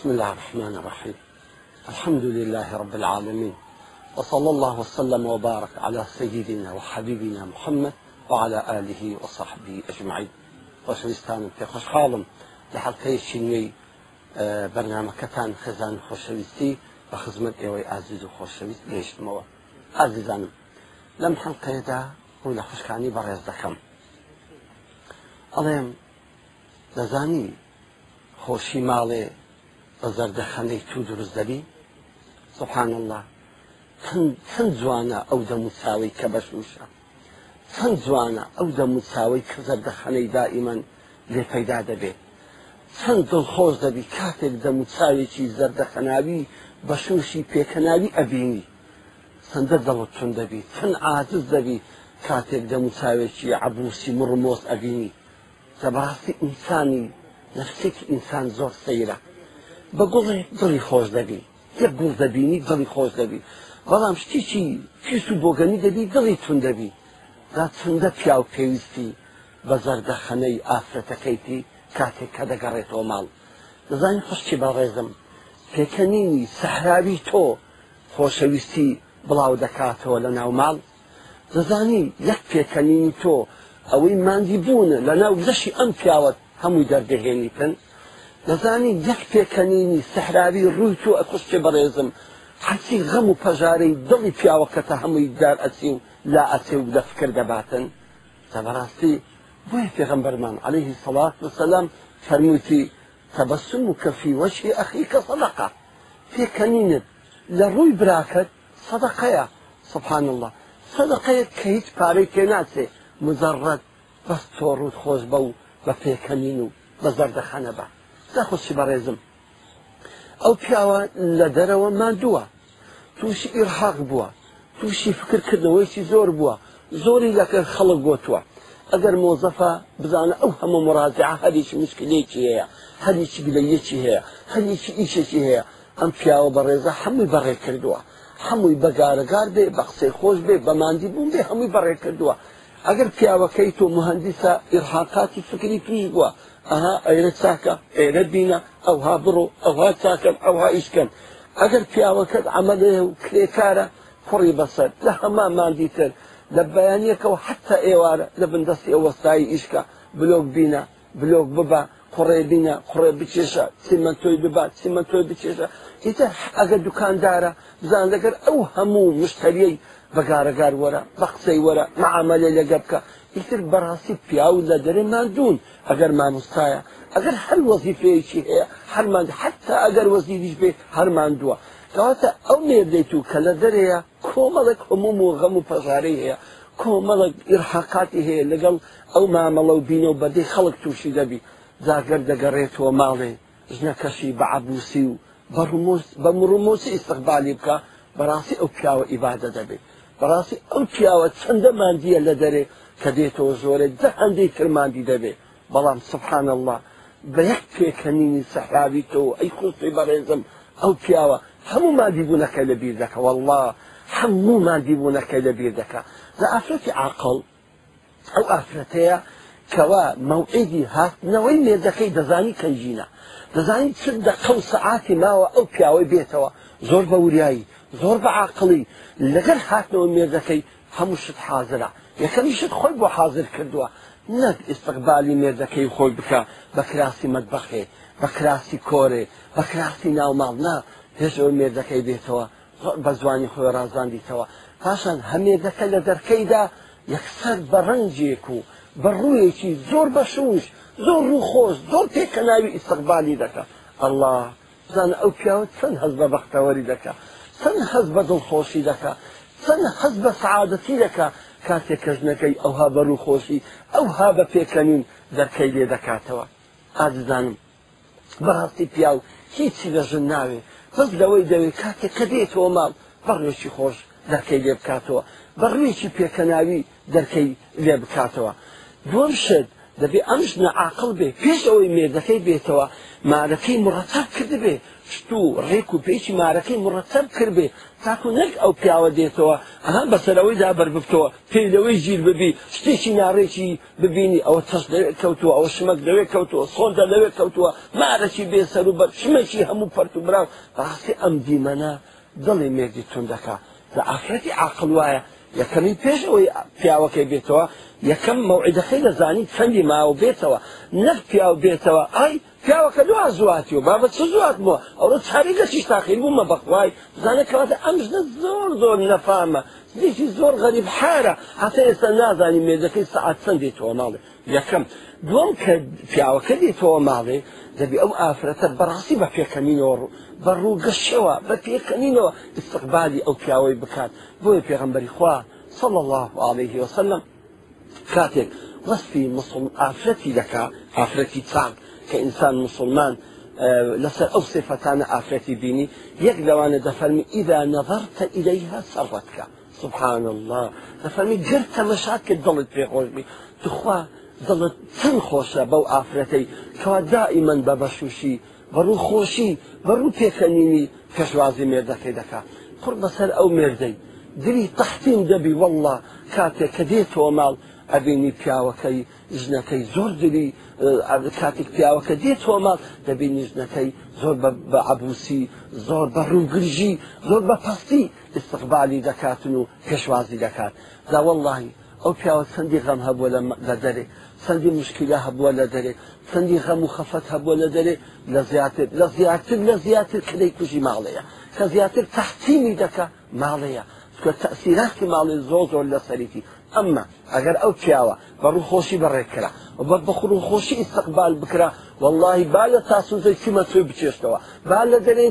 بسم الله الرحمن الرحيم الحمد لله رب العالمين وصلى الله وسلم وبارك على سيدنا وحبيبنا محمد وعلى آله وصحبه أجمعين خۆشویستانم پێ خۆشحاڵم لە حڵلقەیەکی نوێی اه، بەرنمەکەتان خێزان خۆشەویستی بە خزمەت ئێوەی ئازیز و خۆشەویست گەیشتمەوە لم حلقة حڵلقەیەدا و لە كاني بريز دەکەم ئەڵێم دەزانی خوشي مالي بە زەردەخەنەی تو دروست دەبی سبحان الله چەند جوانە ئەو دەموساوی کە بەشوشە چەند جوانە ئەو دەموساوی کە زەردەخەنەی دائیمەن لێ پەیدا دەبێت چەند دڵخۆش دەبی کاتێک دەموچاوێکی زەردەخەناوی بە شوشی پێکەناوی ئەبینی چەندە دەڵت چون دەبی چەند ئازز دەبی کاتێک دەموچاوێکی عبوسی مڕمۆس ئەبینی دەباستی ئینسانی نفسێکی ئینسان زۆر سەیرە بە گوڵێ دڵی خۆش دەبی یەک گوڵ دەبینی دڵی خۆش دەبی بەڵام شتیی کیس و بۆگەنی دەبی دڵی تون دەبی دا چنددە پیا و پێویستی بە زەردەخەنەی ئافرەتەکەیتی کاتێک کە دەگەڕێتەوە ماڵ دەزانین خوشتی بەڕێزم پێکەنینی سەحراوی تۆ خۆشەویستی بڵاو دەکاتەوە لە ناو ماڵ دەزانی یەک پێکەنینی تۆ ئەوەی مادی بوون لە ناو زەشی ئەم پیاوەت هەمووی دەردەهێنیتن دەزانی یەک پێکەنینی سەحراوی ڕووی تۆ ئەکوشتێ بەڕێزم حەسی غەم و پەژارەی دڵی پیاوەکەتە هەمووی دار ئەچی و لا ئەچێ و دەفکر دەباتن تەبڕاستی بۆیە پێغەمبەرمان عليهەیهی سەڵات وسلام فەرموتی تەبەسم و کەفی وەشی ئەخیکە سەدەقا پێکەنینت لە ڕووی براکەت سەدەقەیە سبحان الله سەدەقەیەت کە هیچ پارەی تێ ناچێ مزەڕەت بەس تۆ ڕوود خۆش بە و بە پێکەنین و بە زەردەخەنە بە نەخۆشی بەڕێزم ئەو پیاوە لە دەرەوە مادووە تووشی ئیرحاق بووە تووشی فکرکردنەوەیکی زۆر بووە زۆری لەکە خەڵک گوتووە ئەگەر مۆزەفا بزانە ئەو هەمە مڕازع هەریکی مشکلێکی هەیە هەریکی گلەیەکی هەیە هەریکی ئیشێکی هەیە ئەم پیاوە بەڕێزە هەمووی بەڕێ کردووە هەمووی بەگارەگار بێ بە قسەی خۆش بێ بەماندی بوون بێ هەمووی بەڕێ کردووە ئەگەر پیاوەکەی تۆ مهندسە ئرحاقاتی فکری توی گووە ئەها ئەیرە چاکە ئێرە بینە ئەوها بڕۆ ئەوها چاکەم ئەوها ئیشکەن ئەگەر پیاوەکەت ئەمەدە و کرێکارە کوڕی بەسەر لە هەمامان دیتر لە بەیانیەکەەوە حتا ئێوارە لە بندستی ئەوەستایی ئیشکە بلۆک بینە بلۆک ببە قڕێ بینە قڕێ بچێشە چمە تۆی ببات چمە تۆی بچێشە ئیتر ئەگە دوکاندارە بزان لەگەر ئەو هەموو مشتریەی بەگارەگار وەرە بە قسەی وەرە معاملە لەگە بکە ئیتر بەڕاستی پیاو لە دەرێمان دوون ئەگەر مامۆستایە ئەگەر هەر وەزیفەیەکی هەیە هەرمان حتا ئەگەر وەزیریش بێ هەرمان دووە کەواتە ئەو نێردەیت و کە لە دەرەیە کۆمەڵێک هەموم و غەم و پەژارەی هەیە کۆمەڵک ئرحاقاتی هەیە لەگەڵ ئەو مامەڵە و بینەوە بەدەی خەڵک تووشی دەبی زاگەر دەگەڕێتەوە ماڵێ ژنەکەشی بە عبوسی و بە مڕمۆسی ئستقبالی بکە بەڕاستی ئەو پیاوە ئیبادە دەبێت بەڕاستی ئەو پیاوە چەندە مادیە لە دەرێ کە دێتەوە زۆرە دە هەندێک کرماندی دەبێ بەڵام سبحان الله بە یەک پێکەنینی سەحراویتەوە ئەی خۆستی بەڕێزم ئەو پیاوە هەموو مادیبوونەکە لە بیر دەکە والله هەموو مادیبوونەکەی لە بیر دەکە لە ئافرەتی عقل ئەو ئافرەتەیە کەوا مەوعیدی هاتنەوەی مێردەکەی دەزانی کەنجینە دەزانی چ دەقە و سەعاتی ماوە ئەو پیاوەی بێتەوە زۆر بە وریایی زۆر بە عقلڵی لەگەر هاتنەوە مێردەکەی هەموو شت حاضرە یەکەمی شت خۆی بۆ حاضر کردووە نەک ئستقبالی مێردەکەی خۆی بکە بە کراسی مەدبخێ بە کراسی کۆرێ بە کراسی ناوماڵنا پێشەوە مێردەکەی بێتەوە بە زوانی خۆی ڕازاندیتەوە پاشان هەمێردەکە لە دەرکەیدا یەکسەر بە ڕنجێک و بە ڕوویەکی زۆر بەشوش زۆر ڕووخۆش زۆر تێکەناوی ئستقبالی دەکە ئەله زانە ئەو پیاوە چەند هەز بە بەختەوەری دەکە چەند حەز بە دڵخۆشی دەکا چەند حەز بە سعادەتی دەکا کاتێک کەژنەکەی ئەوها بەر و خۆشی ئەوها بە پێکەنین دەرکەی لێ دەکاتەوە ئازدانم بەڕاستی پیاو هیچی لە ژن ناوێ بەس لەوەی دەوێت کاتێک کە دێتەوە ماڵ بەڕێکی خۆش دەرکەی لێ بکاتەوە بەڕێکی پێکەناوی دەرکەی لێ بکاتەوە دوم شت دەبێ ئەمش نەعاقل بێ پێش ئەوەی مێردەکەی بێتەوە مارەکەی مڕەتەب کردبێ شت و ڕێک و پێچی مارەکەی مڕەتەب کردبێ تاکو نەک ئەو پیاوە دێتەوە ئەها بەسەرەوەی دابەر بکەوە پێدەوەی ژیر ببی شتێکی ناڕێکی ببینی ئەوە تەش کەوتووە ئەوە شمەک دەوێ کەوتووە سۆندا لەوێ کەوتووە مارەکی بێسەر و بەر شمەکی هەموو پەرتوبراو بەڕاستی ئەم دیمەە دڵی مێردی تون دەکات لە ئافرەتی عقل وایە یەکەمی پێش ئەوەی پیاوەکەی بێتەوە یەکەم مەوعیدەکەی دەزانی چەندی ماوە بێتەوە نەک پیاو بێتەوە ئای پیاوەکە دو زواتی و بابەت چ زوات بووە ئەوڕۆ چاریگە چیش تاخیر بوومە بەخوای بزانە کەواتە ئەم ژنە زۆر زۆر نەفامە دیشی زۆر غەریب حارە هەتا ئێستا نازانی مێزەکەی سعات چەندی تۆماڵێ یەکەم دوم کە پیاوەکە دی تۆماڵێ دەبی ئەو ئافرەتە بەڕاستی بە پێکەنینەوە بە ڕووگەشەوە بە پێکەنینەوە استقبالی ئەو پیاوەی بکات بۆیە پێغمبەری خوا صلى الله عليه وسلم كاتب وصفي مصر عفرتي لك عفرتي تام كإنسان مسلمان آه، لسر أو صفتان آخرتي ديني يقدر أنا دفرمي إذا نظرت إليها سرتك سبحان الله دفرمي جرت مشاكل ضلت في غربي تخوى ضلت سن بو آخرتي كوا دائما ببشوشي برو خوشي برو تيخنيني كشوازي ميردك دكا قرب سر أو ميردي دري تحتيم دبي والله كاتي كديتو مال ئەبینی پیاوەکەی ژنەکەی زۆر دلی کاتێک پیاوەکە دێت تۆماڵ دەبینی ژنەکەی زۆر بە عبوسی زۆر بە ڕووگرژی زۆر بە پستی استقبالی دەکاتن و پێشوازی دەکات داوەڵی ئەو پیاوە سندی غەم هەبووە لە دەرێ سندی مشکلە هەبووە لە دەرێ سندی غەم و خەفەت هەبووە لە دەرێ لە زیاتر لە زیاتر لە زیاتر کلەی کوژی ماڵەیە کە زیاتر تەحتیمی دەکە ماڵەیە کە تەسیراتی ماڵی زۆ زۆر لە سەریتی ئەمما ئەگەر ئەو پیاوە بە ڕووخۆشی بەڕێکرا بە بەخڕووخۆشی ئستقبال بکرا واللهی با لە تاسوزەی چیمە توێ بچێشتەوە با لە دەرێ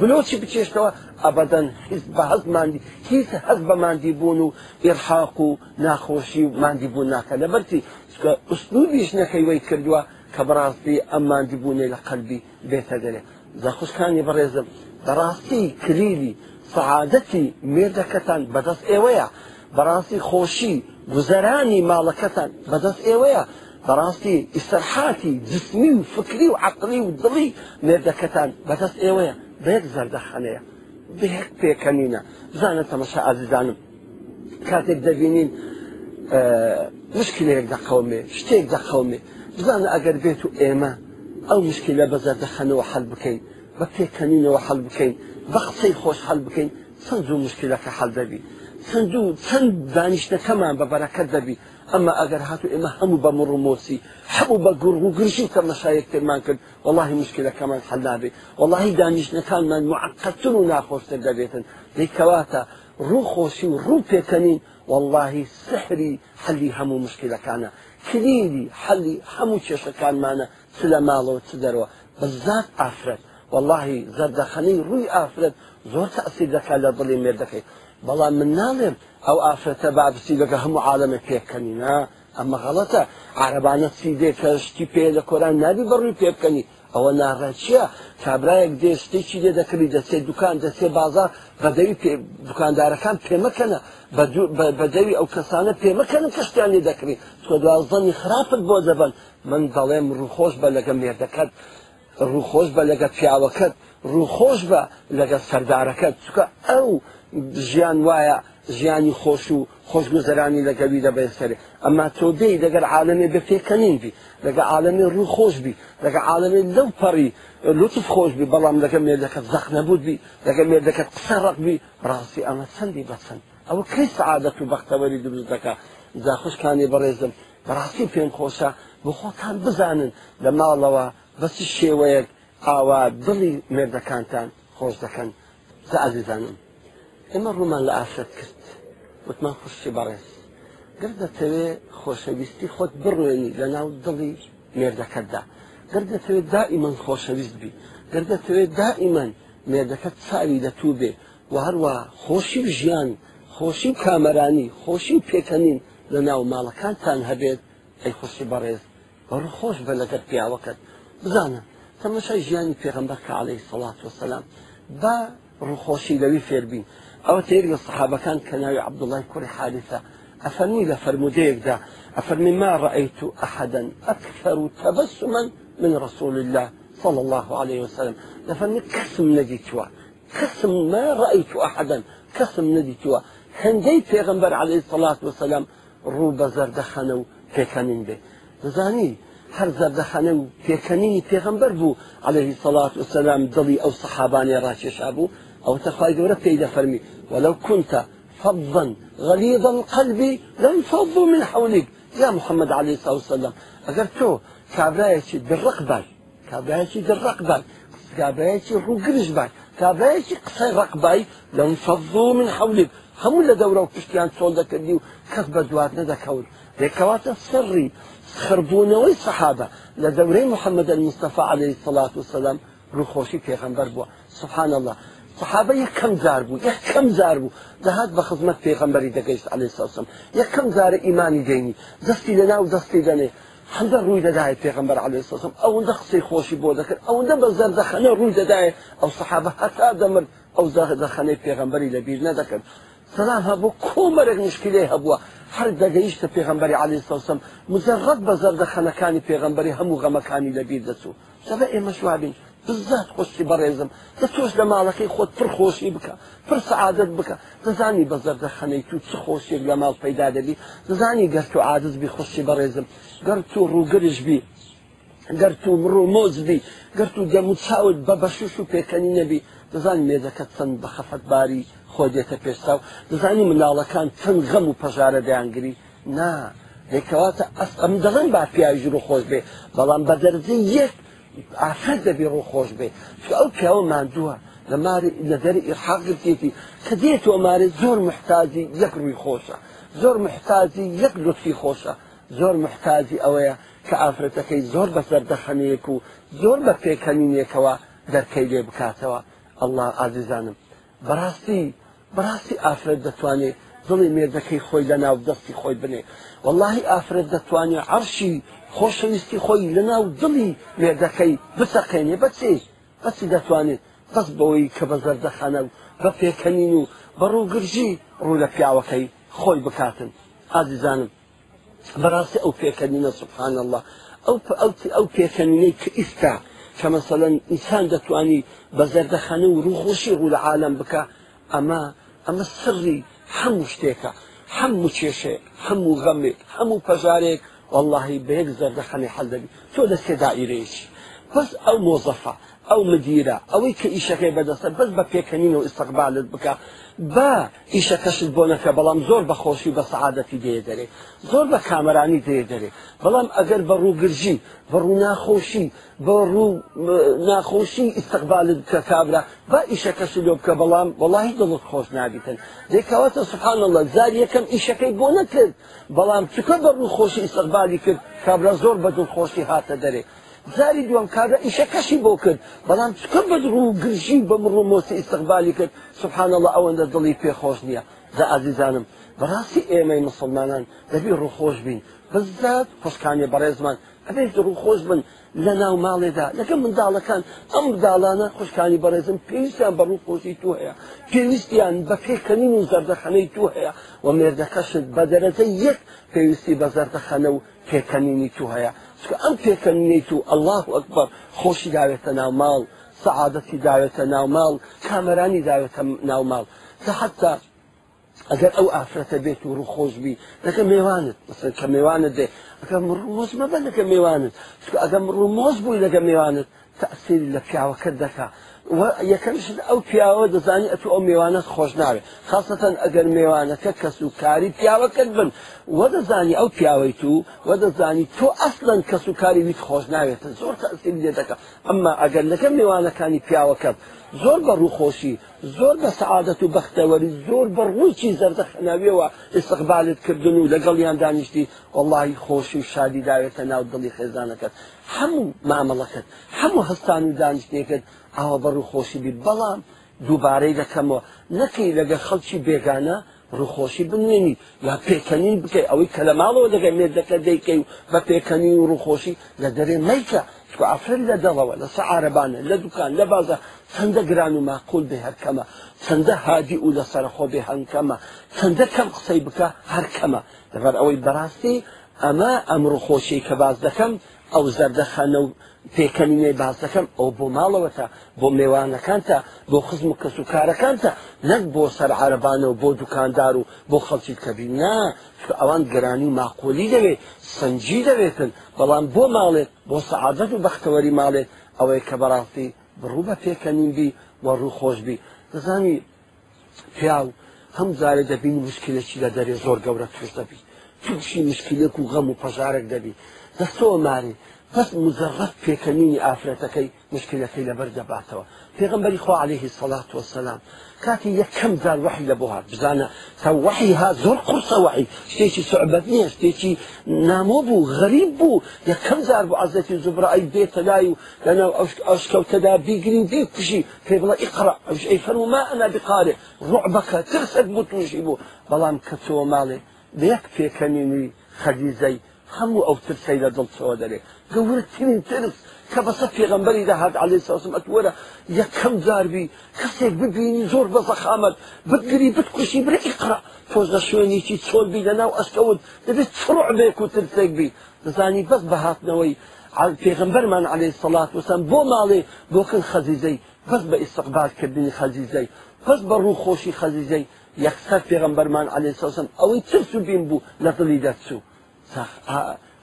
بلۆچی بچێشتەوە ئەبدەن هیچ بە هەز مادی هیچ هەز بە مادی بوون و ئێرحاق و ناخۆشی و مادی بوون ناکە لەبەری کە ئوسنوبیش نەکەی وی کردووە کە بەڕاستی ئەم مادی بوونێ لە قەلبی بێتە دەرێ زەخشکانی بەڕێزم بەڕاستی کلیلی سعادەتی مێردەکەتان بەدەست ئێوەیە بەڕاستی خۆشی گوزەرانی ماڵەکەتان بەدەست ئێوەیە بەڕاستی ئیسەرحاتی جسمی و فکری و عقلی و دڵی نێردەکەتان بەدەست ئێوەیە بێک زەردەخەنەیە بێک پێکەنینە زانە تەمەشا ئازیزانم کاتێک دەبینین مشکلێک دەقومێ شتێک دەقومێ بزانە ئەگەر بێت و ئێمە ئەو مشکلە بە زەردەخەنەوە حل بکەین بە پێکەنینەوە حل بکەین بە قسەی خۆش حل بکەین سنج و مشکلەکە حل دەبی چەند و چەند دانیشتەکەمان بە بەرەکەت دەبی ئەمە ئەگەر هاتو ئێمە هەموو بە مڕمۆسی هەموو بە گوڕ و گرژی تەمەشایەک تێمان کرد وڵی مشکلەکەمان حەلابێ وڵی دانیشتەکانمان معقەتتر و ناخۆشتر دەبێتن دیکەواتە ڕووخۆشی و ڕوو پێکەنین واللهی سحری حەلی هەموو مشکلەکانە کلیدی حەلی هەموو کێشەکانمانە چ لە ماڵەوە چ دەرەوە بەزات ئافرەت واللهی زەردەخەنەی ڕووی ئافرەت زۆر تەسی دەکات لە دڵی مێردەکەی بەڵام من ناڵێم ئەو ئافرەتە بابسی لەگە هەموو عاالمە پێکەنینا ئەمە غەڵەتە عربانە چی دێ کەشتی پێ لە کۆران نابی بەڕووی پێبکەنی ئەوە ناڕەچیە کابراایەک دێستێکی لێ دەکردی دەچێ دوکان دەچێ بازار بەدەوی دوکاندارەکان پێمەکەنە بەدەوی ئەو کەسانە پێمەکەن کەشتیان لێ دەکری تۆ دوازدەنی خراپت بۆ دەبن من دەڵێم ڕووخۆش بە لەگە مێردەکەت ڕووخۆش بە لەگە پیاوەکەت ڕووخۆش بە لەگە سەردارەکەت چکە ئەو ژیان وایە ژیانی خۆش و خۆشگوزەرانی لەگەوی دەبێتکەێ ئەما تۆ دەی دەگەر عاالەمێ بەفێکەنین بی لەگە عاالەمێ ڕوو خۆش بی لەگە عاالەمێ لەو پەڕی لوتف خۆش بی بەڵام لەگە مێردەکەت زەخ نەبوو بی لەگە مێردەکەت قسە ڕق بی ڕاستی ئەمە چەندی بەچەند ئەوە کەی سعادەت و بەختەوەری دروست دەکە زاخشکانی بەڕێزم بەڕاستی پێم خۆشە بۆ خۆتان بزانن لە ماڵەوە بەسی شێوەیەک ئاوا دڵی مێردەکانتان خۆش دەکەن زە عزیزانم ئێمە ڕوومان لە ئافرەت کرد وتمان خوشتی بەڕێز گر دەتەوێ خۆشەویستی خۆت بڕوێنی لە ناو دڵی مێردەکەتدا گر دەتەوێت دائیمەن خۆشەویست بی گر دەتەوێت دائیمەن مێردەکەت ساوی دەتوو بێ و هەروە خۆشی و ژیان خۆشی و کامەرانی خۆشی و پێکەنین لە ناو ماڵەکانتان هەبێت ئەی خوشتی بەڕێز بەڕ خۆش بە لەگەت پیاوەکەت بزانە تەمەشای ژیانی پێغمبەر کە عليهەی سەڵات وسلام با لوي لەوی او تيري الصحابة كان كان عبد الله عبدوڵای کوری افرمي ئەفەرمی لە ذا افرمي ما رأيت احدا اكثر تبسما من رسول الله صلى الله عليه وسلم افرمي كسم توا كسم ما رأيت أحدا كسم توا هندي پیغمبر عليه الصلاة والسلام رو زردخانو و پیکنین به زاني هر زردخانه و پیغمبر بو عليه الصلاة والسلام دلی او صحاباني راشي شابو أو ورك إذا فرمي ولو كنت فظا غليظ القلب لانفضوا من حولك يا محمد عليه الصلاة والسلام أقرتو تو كابرايشي بالرقبة كابرايشي بالرقبة كابرايشي روجرجبة كابرايشي قصي رقبة لانفضوا من حولك هم ولا دورة وكشتيان ذاك اللي كتب دواتنا دكول ذكوات السري خربونا والصحابة لدوري محمد المصطفى عليه الصلاة والسلام روخوشي في غنبر سبحان الله صحابە یەکەم زار بوو یەکەم زار بوو دەهات بە خزمەت پێغەمبەری دەگەیشت علی ساسم یەکەم زارە ئیمانی دەینی دەستی لە ناو دەستی دەنێ هەندە ڕووی دەدای پێغمبەر علی ساسم ئەوەندە قسەی خۆشی بۆ دەکرد ئەوەندە بە زەردەخەنە ڕووی دەدایە ئەو صحابە هەتا دەمرد ئەو زەردەخەنەی پێغمبەری لەبیر نەدەکرد سلام هەبوو کۆمەرەك مشکلەی هەبووە هەر دەگەیشتە پێغمبەری علی ساسم مزەڕەت بە زەردەخەنەکانی پێغمبەری هەموو غەمەکانی لەبیر دەچوو سەبە ئێمە شوابین بزات خۆشی بەڕێزم دە تۆش لە ماڵەکەی خۆت پر خۆشی بکە پر سعادت بکە دەزانی بەزەر دەخەنەی تو چ خۆشیێک لە ماڵ پەیدا دەبی دەزانی گەر تو عادت بی خۆشی بەڕێزم گەر تو ڕووگرش بی گەر تو مرۆ مۆزبی گەر تو دەمو چاوت بە بەشش و پێکەنی نەبی دەزانی مێزەکە چەند بە خەفەت باری خۆ دێتە پێشتا و دەزانی مناڵەکان چەند غەم و پەژارە دەیانگری نا. هێکەواتە ئەم دەڵێن با پیاژر و خۆش بێ بەڵام بە دەرزی یەک ئاخر دەبێ ڕوخۆش بێ ئەو پیاوە مادووە لە لەدەری ئیرحاقرتێتی کە دێت ئەمارە زۆر محتاجی یەک ڕووی خۆشە زۆر محتاجی یەک لوتفی خۆشە زۆر محتاجی ئەوەیە کە ئافرەتەکەی زۆر بەسەر دەخەنەیەک و زۆر بە پێکەنینێکەوە دەرکەی لێ بکاتەوە ئەله ئازیزانم بەڕاستی بەڕاستی ئافرەت دەتوانێت دڵی مێردەکەی خۆی لە ناو دەستی خۆی بنێ واللهی ئافرەت دەتوانێت عەرشی خۆشەویستی خۆی لە ناو دڵی مێردەکەی بسەقێنێ بەچێ بەچی دەتوانێت دەست بەوەی کە بە زەردەخانە و بە پێکەنین و بە ڕووگرژی ڕوو لە پیاوەکەی خۆی بکاتن ئازیزانم بەڕاستی ئەو پێکەنینە سبحان الله ئەو ئەو پێکەنینەی کە ئیستا کە مەسەەن ئینسان دەتوانی بە زەردەخانە و ڕووخۆشی ڕوو لە عالم بکە ئەمە ئەمە سری هەموو شتێکە هەموو کێشێ هەموو غەمێک هەموو پەژارێک واللهی بەیەک زەردەخەنێ حەلدەبی تۆ دەستێ دائیرێکی بەس ئەو مۆزەفە ئەو مدیرە ئەوەی کە ئیشەکەی بەدەستە بەس بە پێکەنین و ئستەقبالت بکە بە ئیشەکەشت بۆ نەکە بەڵام زۆر بەخۆشی بە سعادەتی دێ دەرێ زۆر بە کامرانی دێ دەرێ بەڵام ئەگەر بە ڕووگرژی بە ڕوو ناخۆشی بە ڕوو ناخۆشی ئستەقبالت کە کابرا بە ئیشەکەش لۆ بکە بەڵام بەڵی دڵت خۆش ناگیتن دێکاوەتە سوحان الله زار یەکەم ئیشەکەی بۆ نەکرد بەڵام چکە بە ڕوو خۆشی ئستەقبالی کرد کابرا زۆر بە دڵ خۆشی هاتە دەرێ زاری دوم کابرا ئیشە کەشی بۆ کرد بەڵام چکە بە ڕوو گرژی بە مڕوو مۆسی ئستقبالی کرد سبحان الله ئەوەندە دڵی پێخۆش نییە دا ئازیزانم بەڕاستی ئێمەی مسلمانان دەبی ڕووخۆش بین بزات خۆشکانی بەڕێزمان ئەبێت ڕووخۆش بن لە ناو ماڵێدا لەگە منداڵەکان ئەم داڵانە خوشکانی بەڕێزم پێویستیان بە ڕووخۆشی تو هەیە پێویستیان بە پێکەنین و زەردەخەنەی تو هەیە و مێردەکەشت بە دەرەتە یەک پێویستی بە زەردەخەنە و پێکەنینی تو هەیە چکە ئەم پێکەنیت و الله ئەکبەر خۆشی داوێتە ناوماڵ سەعادەتی داوێتە ناوماڵ کامەرانی داوێتە ناوماڵ تا حتا ئەگەر ئەو ئافرەتە بێت و ڕوخۆشبی دەکە میێوانت کە میێوانت دێ ئەگە ڕۆز مەبە لەکە میێوانت ئەگەم ڕوو مۆز بووی لەگە میێوانت تەسیری لە پیاوەکە دەکا یەکەمش ئەو پیاوە دەزانی ئەتو ئەو میوانەت خۆش ناوێت خاستەن ئەگەر میوانەکە کەس و کاری پیاوەکەت بن وە دەزانی ئەو پیاوەی تو وە دەزانی تۆ ئەسلەن کەس و کاری ویت خۆش ناوێتە زۆر تەسی دێتەکە ئەمما ئەگەر لەکە میوانەکانی پیاوەکەم زۆر بە ڕووخۆشی زۆر بە سعادەت و بەختەوەری زۆر بە ڕووکی زەردە خناویەوە ئستقبالت کردن و لەگەڵیان دانیشتی وڵی خۆشی و شادی داوێتە ناو دڵی خێزانەکەت هەموو مامەڵەکەت هەموو هەستان و دانیشتێکت ئاوە بە ڕووخۆشی بیت بەڵام دووبارەی دەکەمەوە نەکەی لەگە خەڵکی بێگانە ڕوخۆشی بنێنی یا پێکەنین بکەیت ئەوەی کە لە ماڵەوە دەگەی مێردەکە دەیکەی و بە پێکەنی و ڕوخۆشی لە دەرێ مەیکە چکو ئافرین لە دەڵەوە لە سەعاعربانە لە دوکان لە بازە چەندە گران و ماقول بێ هەرکەمە چەندە هادی و لە سەرخۆ بێ هەنکەمە چەندە کەم قسەی بکە هەرکەمە لەبەر ئەوەی بەڕاستی ئەمە ئەمڕوخۆشی کە باز دەکەم ئەو زەردەخانە و پێکەنیێ باسەکەم ئەو بۆ ماڵەوەتە بۆ میێوانەکانتە بۆ خزم و کەس و کارەکانتە نەک بۆ سەر عربانەوە بۆ دوکاندار و بۆ خەڵکی کەبی نا ئەوان گرانی ماقۆلی دەوێت سنجی دەوێتن بەڵام بۆ ماڵێت بۆ سەعادەت و بەختەوەری ماڵێت ئەوەی کە بەڕاستی بڕوو بە پێکەنیبی وە ڕوو خۆشببی دەزانی پیا و هەم زارە دەبین مشکلێکی لە دەرێ زۆر گەورە توش دەبی توشی مشکلێک و غەم و پەژارێک دەبی دەستەوە ماری بس مزرف في آفرت کی مشکل کی لبرد بعد في پیغمبری خو عليه الصلاة والسلام كاتي یک کم زال وحی لبوها بزانا سو وحی ها زور قرص وحی شتی چی صعبت نیه نامو بو غریب بو یک کم زال بو عزت زبرا ای بیت لایو لنا اشکو تدا بیگری بی کشی پی بلا اقرا وش اي فرمو ما انا بقارئ رعبك ترسد بو بلا بو مالي کتو في كميني خديزي خمو او ترسیده دلت سواده گەورە ترین ترس کە بەسە پێغمبەری داهات عليه ساسم ئەتوەرە یەکەم جاربی کەسێک ببینی زۆر بە زەخامەت بگری بتکوشی برقرا تۆز لە شوێنیی چۆلبی لە ناو ئەسکەوت دەبێت چڕع بێک و ترسێک بی دەزانی بەس بەهاتنەوەی پێغمبەرمان عليه سڵات وسم بۆ ماڵێ بۆکن خەزیزەی بەس بە ئیسقبارکردنی خەزیزەی بەس بە ڕووخۆشی خەزیزەی یەکسەر پێغمبەرمان عليه ساسم ئەوەی ترس و بین بوو لە دڵی دەچوو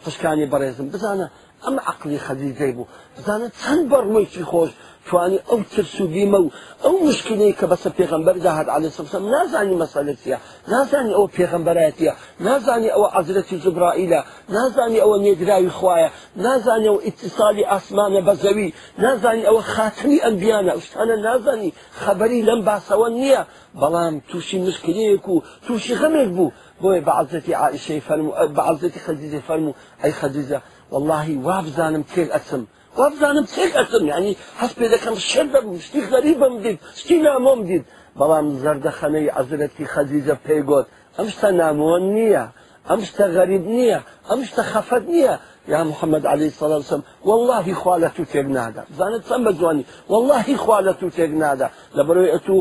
خشکانی آه، بەڕێزم بزانە ئەم عقلی خەدیجەی بوو بزانە چەند بەڕوەیکی خۆش توانی ئەو ترسوبیمە و ئەو مشکلەی کە بەسە پێغمبەر داهات علی سەسم نازانی مەسەلەتیە نازانی ئەو پێغمبەرەتە نازانی ئەوە عزرەتی جبرائیلە نازانی ئەوە نێدراوی خویە نازانی ئەو ئیتصالی ئاسمانە بە زەوی نازانی ئەوە خاتمی ئەمبیانە شتانە نازانی خەبەری لەم باسەوە نییە بەڵام تووشی مشکلەیەک و تووشی غەمێک بوو بۆیە بە عزەتی عائشەی فەرمو بە عزەتی خەدیزی فەرمو ئەی خەدیزە واللهی وابزانم تێک ئەچم وابزانم تێک ئەچم یعنی هەست پێ دەکەم شێر دەبم شتی غەریبم دیت شتی نامۆم دیت بەڵام زەردەخەنەی عزرەتی خەزیزە پێیگوت ئەم شتە نامۆن نییە ئەم شتە غەریب نییە ئەم شتە خەفەت نییە یا محەممەد علی سەڵسم واللهی خوالە تو تێک نادا زانت چەند بە جوانی واللهی خوالە تو تێک نادا لە بەرۆی ئەتوو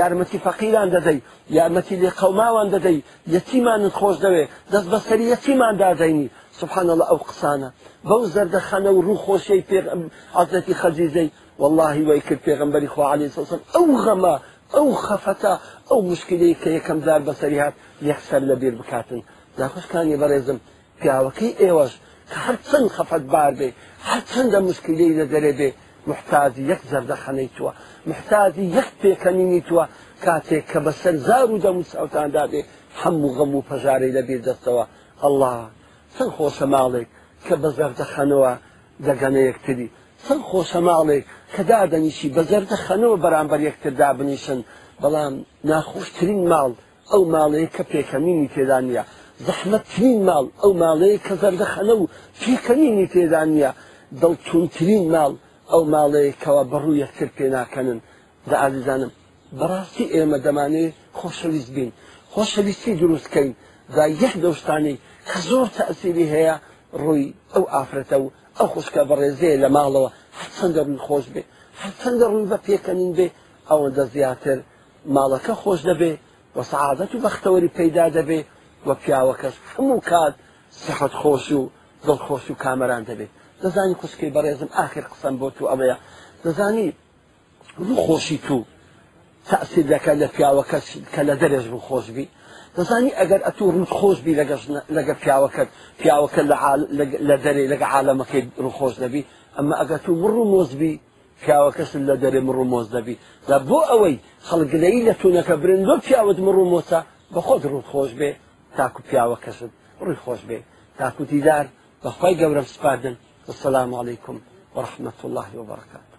یارمەتی فەقیران دەدەی یارمەتی لێ قەماوان دەدەی یەتیمانت خۆش دەوێ دەست بەسەری یەتیمان دادەینی سبحان الله ئەو قسانە بەو زەردەخانە و ڕووخۆشەی عزەتی خەزیزەی واللهی وی کرد پێغمبەری خوا عليه سوسم ئەو غەما ئەو خەفەتە ئەو مشکلەی کە یەکەم دار بەسەری هات یەخسەر لەبیر بکاتن داخۆشکانی بەڕێزم پیاوەکەی ئێوەش کە هەرچەند خەفەت بار بێ هەرچەندە مشکلەی لە دەرێ بێ محتازی یەک زەردەخەنەی تووە محتازی یەک پێکەنینی تووە کاتێک کە بەسەر زار و دەموسەوتاندا بێ هەموو غەم و پەژارەی لەبیر دەستەوە الله چەند خۆشە ماڵێک کە بەزەر دەخەنەوە دەگەنە یەکتری چەند خۆشە ماڵێک کە دادەنیشی بەزەر دەخەنەوە بەرامبەر یەکتر دابنیشن بەڵام ناخۆشترین ماڵ ئەو ماڵەیە کە پێکەمینی تێدا نیە زەحمەتترین ماڵ ئەو ماڵەیە کە زەردەخەنە و پێکەمینی تێدا نیە دڵتونترین ماڵ ئەو ماڵەیە کەەوە بەڕوو یەکتر پێناکەنن دە ئازیزانم بەڕاستی ئێمە دەمانێت خۆشەویست بین خۆشەویستی دروستکەین دا یەک دەشتانی کە زۆر تەسیری هەیە ڕووی ئەو ئافرەتە و ئەو خوشکە بە ڕێزەیە لە ماڵەوە هەرچەندە ڕووی خۆش بێ هەرچەندە ڕووی بە پێکەنین بێ ئەوەندە زیاتر ماڵەکە خۆش دەبێ و سعادەت و بەختەوەری پەیدا دەبێ وە پیاوەکەش هەموو کات سەحەت خۆش و دڵخۆش و کامەران دەبێت دەزانی کوسکەی بەڕێزم ئاخر قسەم بۆ تو ئەمەیە دەزانی ڕوو خۆشی تو تەسیر دەکە لە پیاوەکە کە لە دەرێژ بوو خۆشببی دەزانی ئەگەر ئەتوو ڕخۆش بی لەگە پیاوەکەت پیاوەکە لە دەرێ لەگە عاالەمەکەی ڕخۆش دەبی ئەمە ئەگە تو مڕ و مۆزبی پیاوەکەس لە دەرێ مڕ و مۆز دەبی دا بۆ ئەوەی خەڵگلەی لە تونەکە برن بۆ پیاوت مڕ و مۆچە بە خۆت ڕووخۆش بێ تاکو پیاوەکەست ڕووی خۆش بێ تاکوتیدار بەخوای گەورە سپاردن والسلام عليكم ورحمة الله وبركاته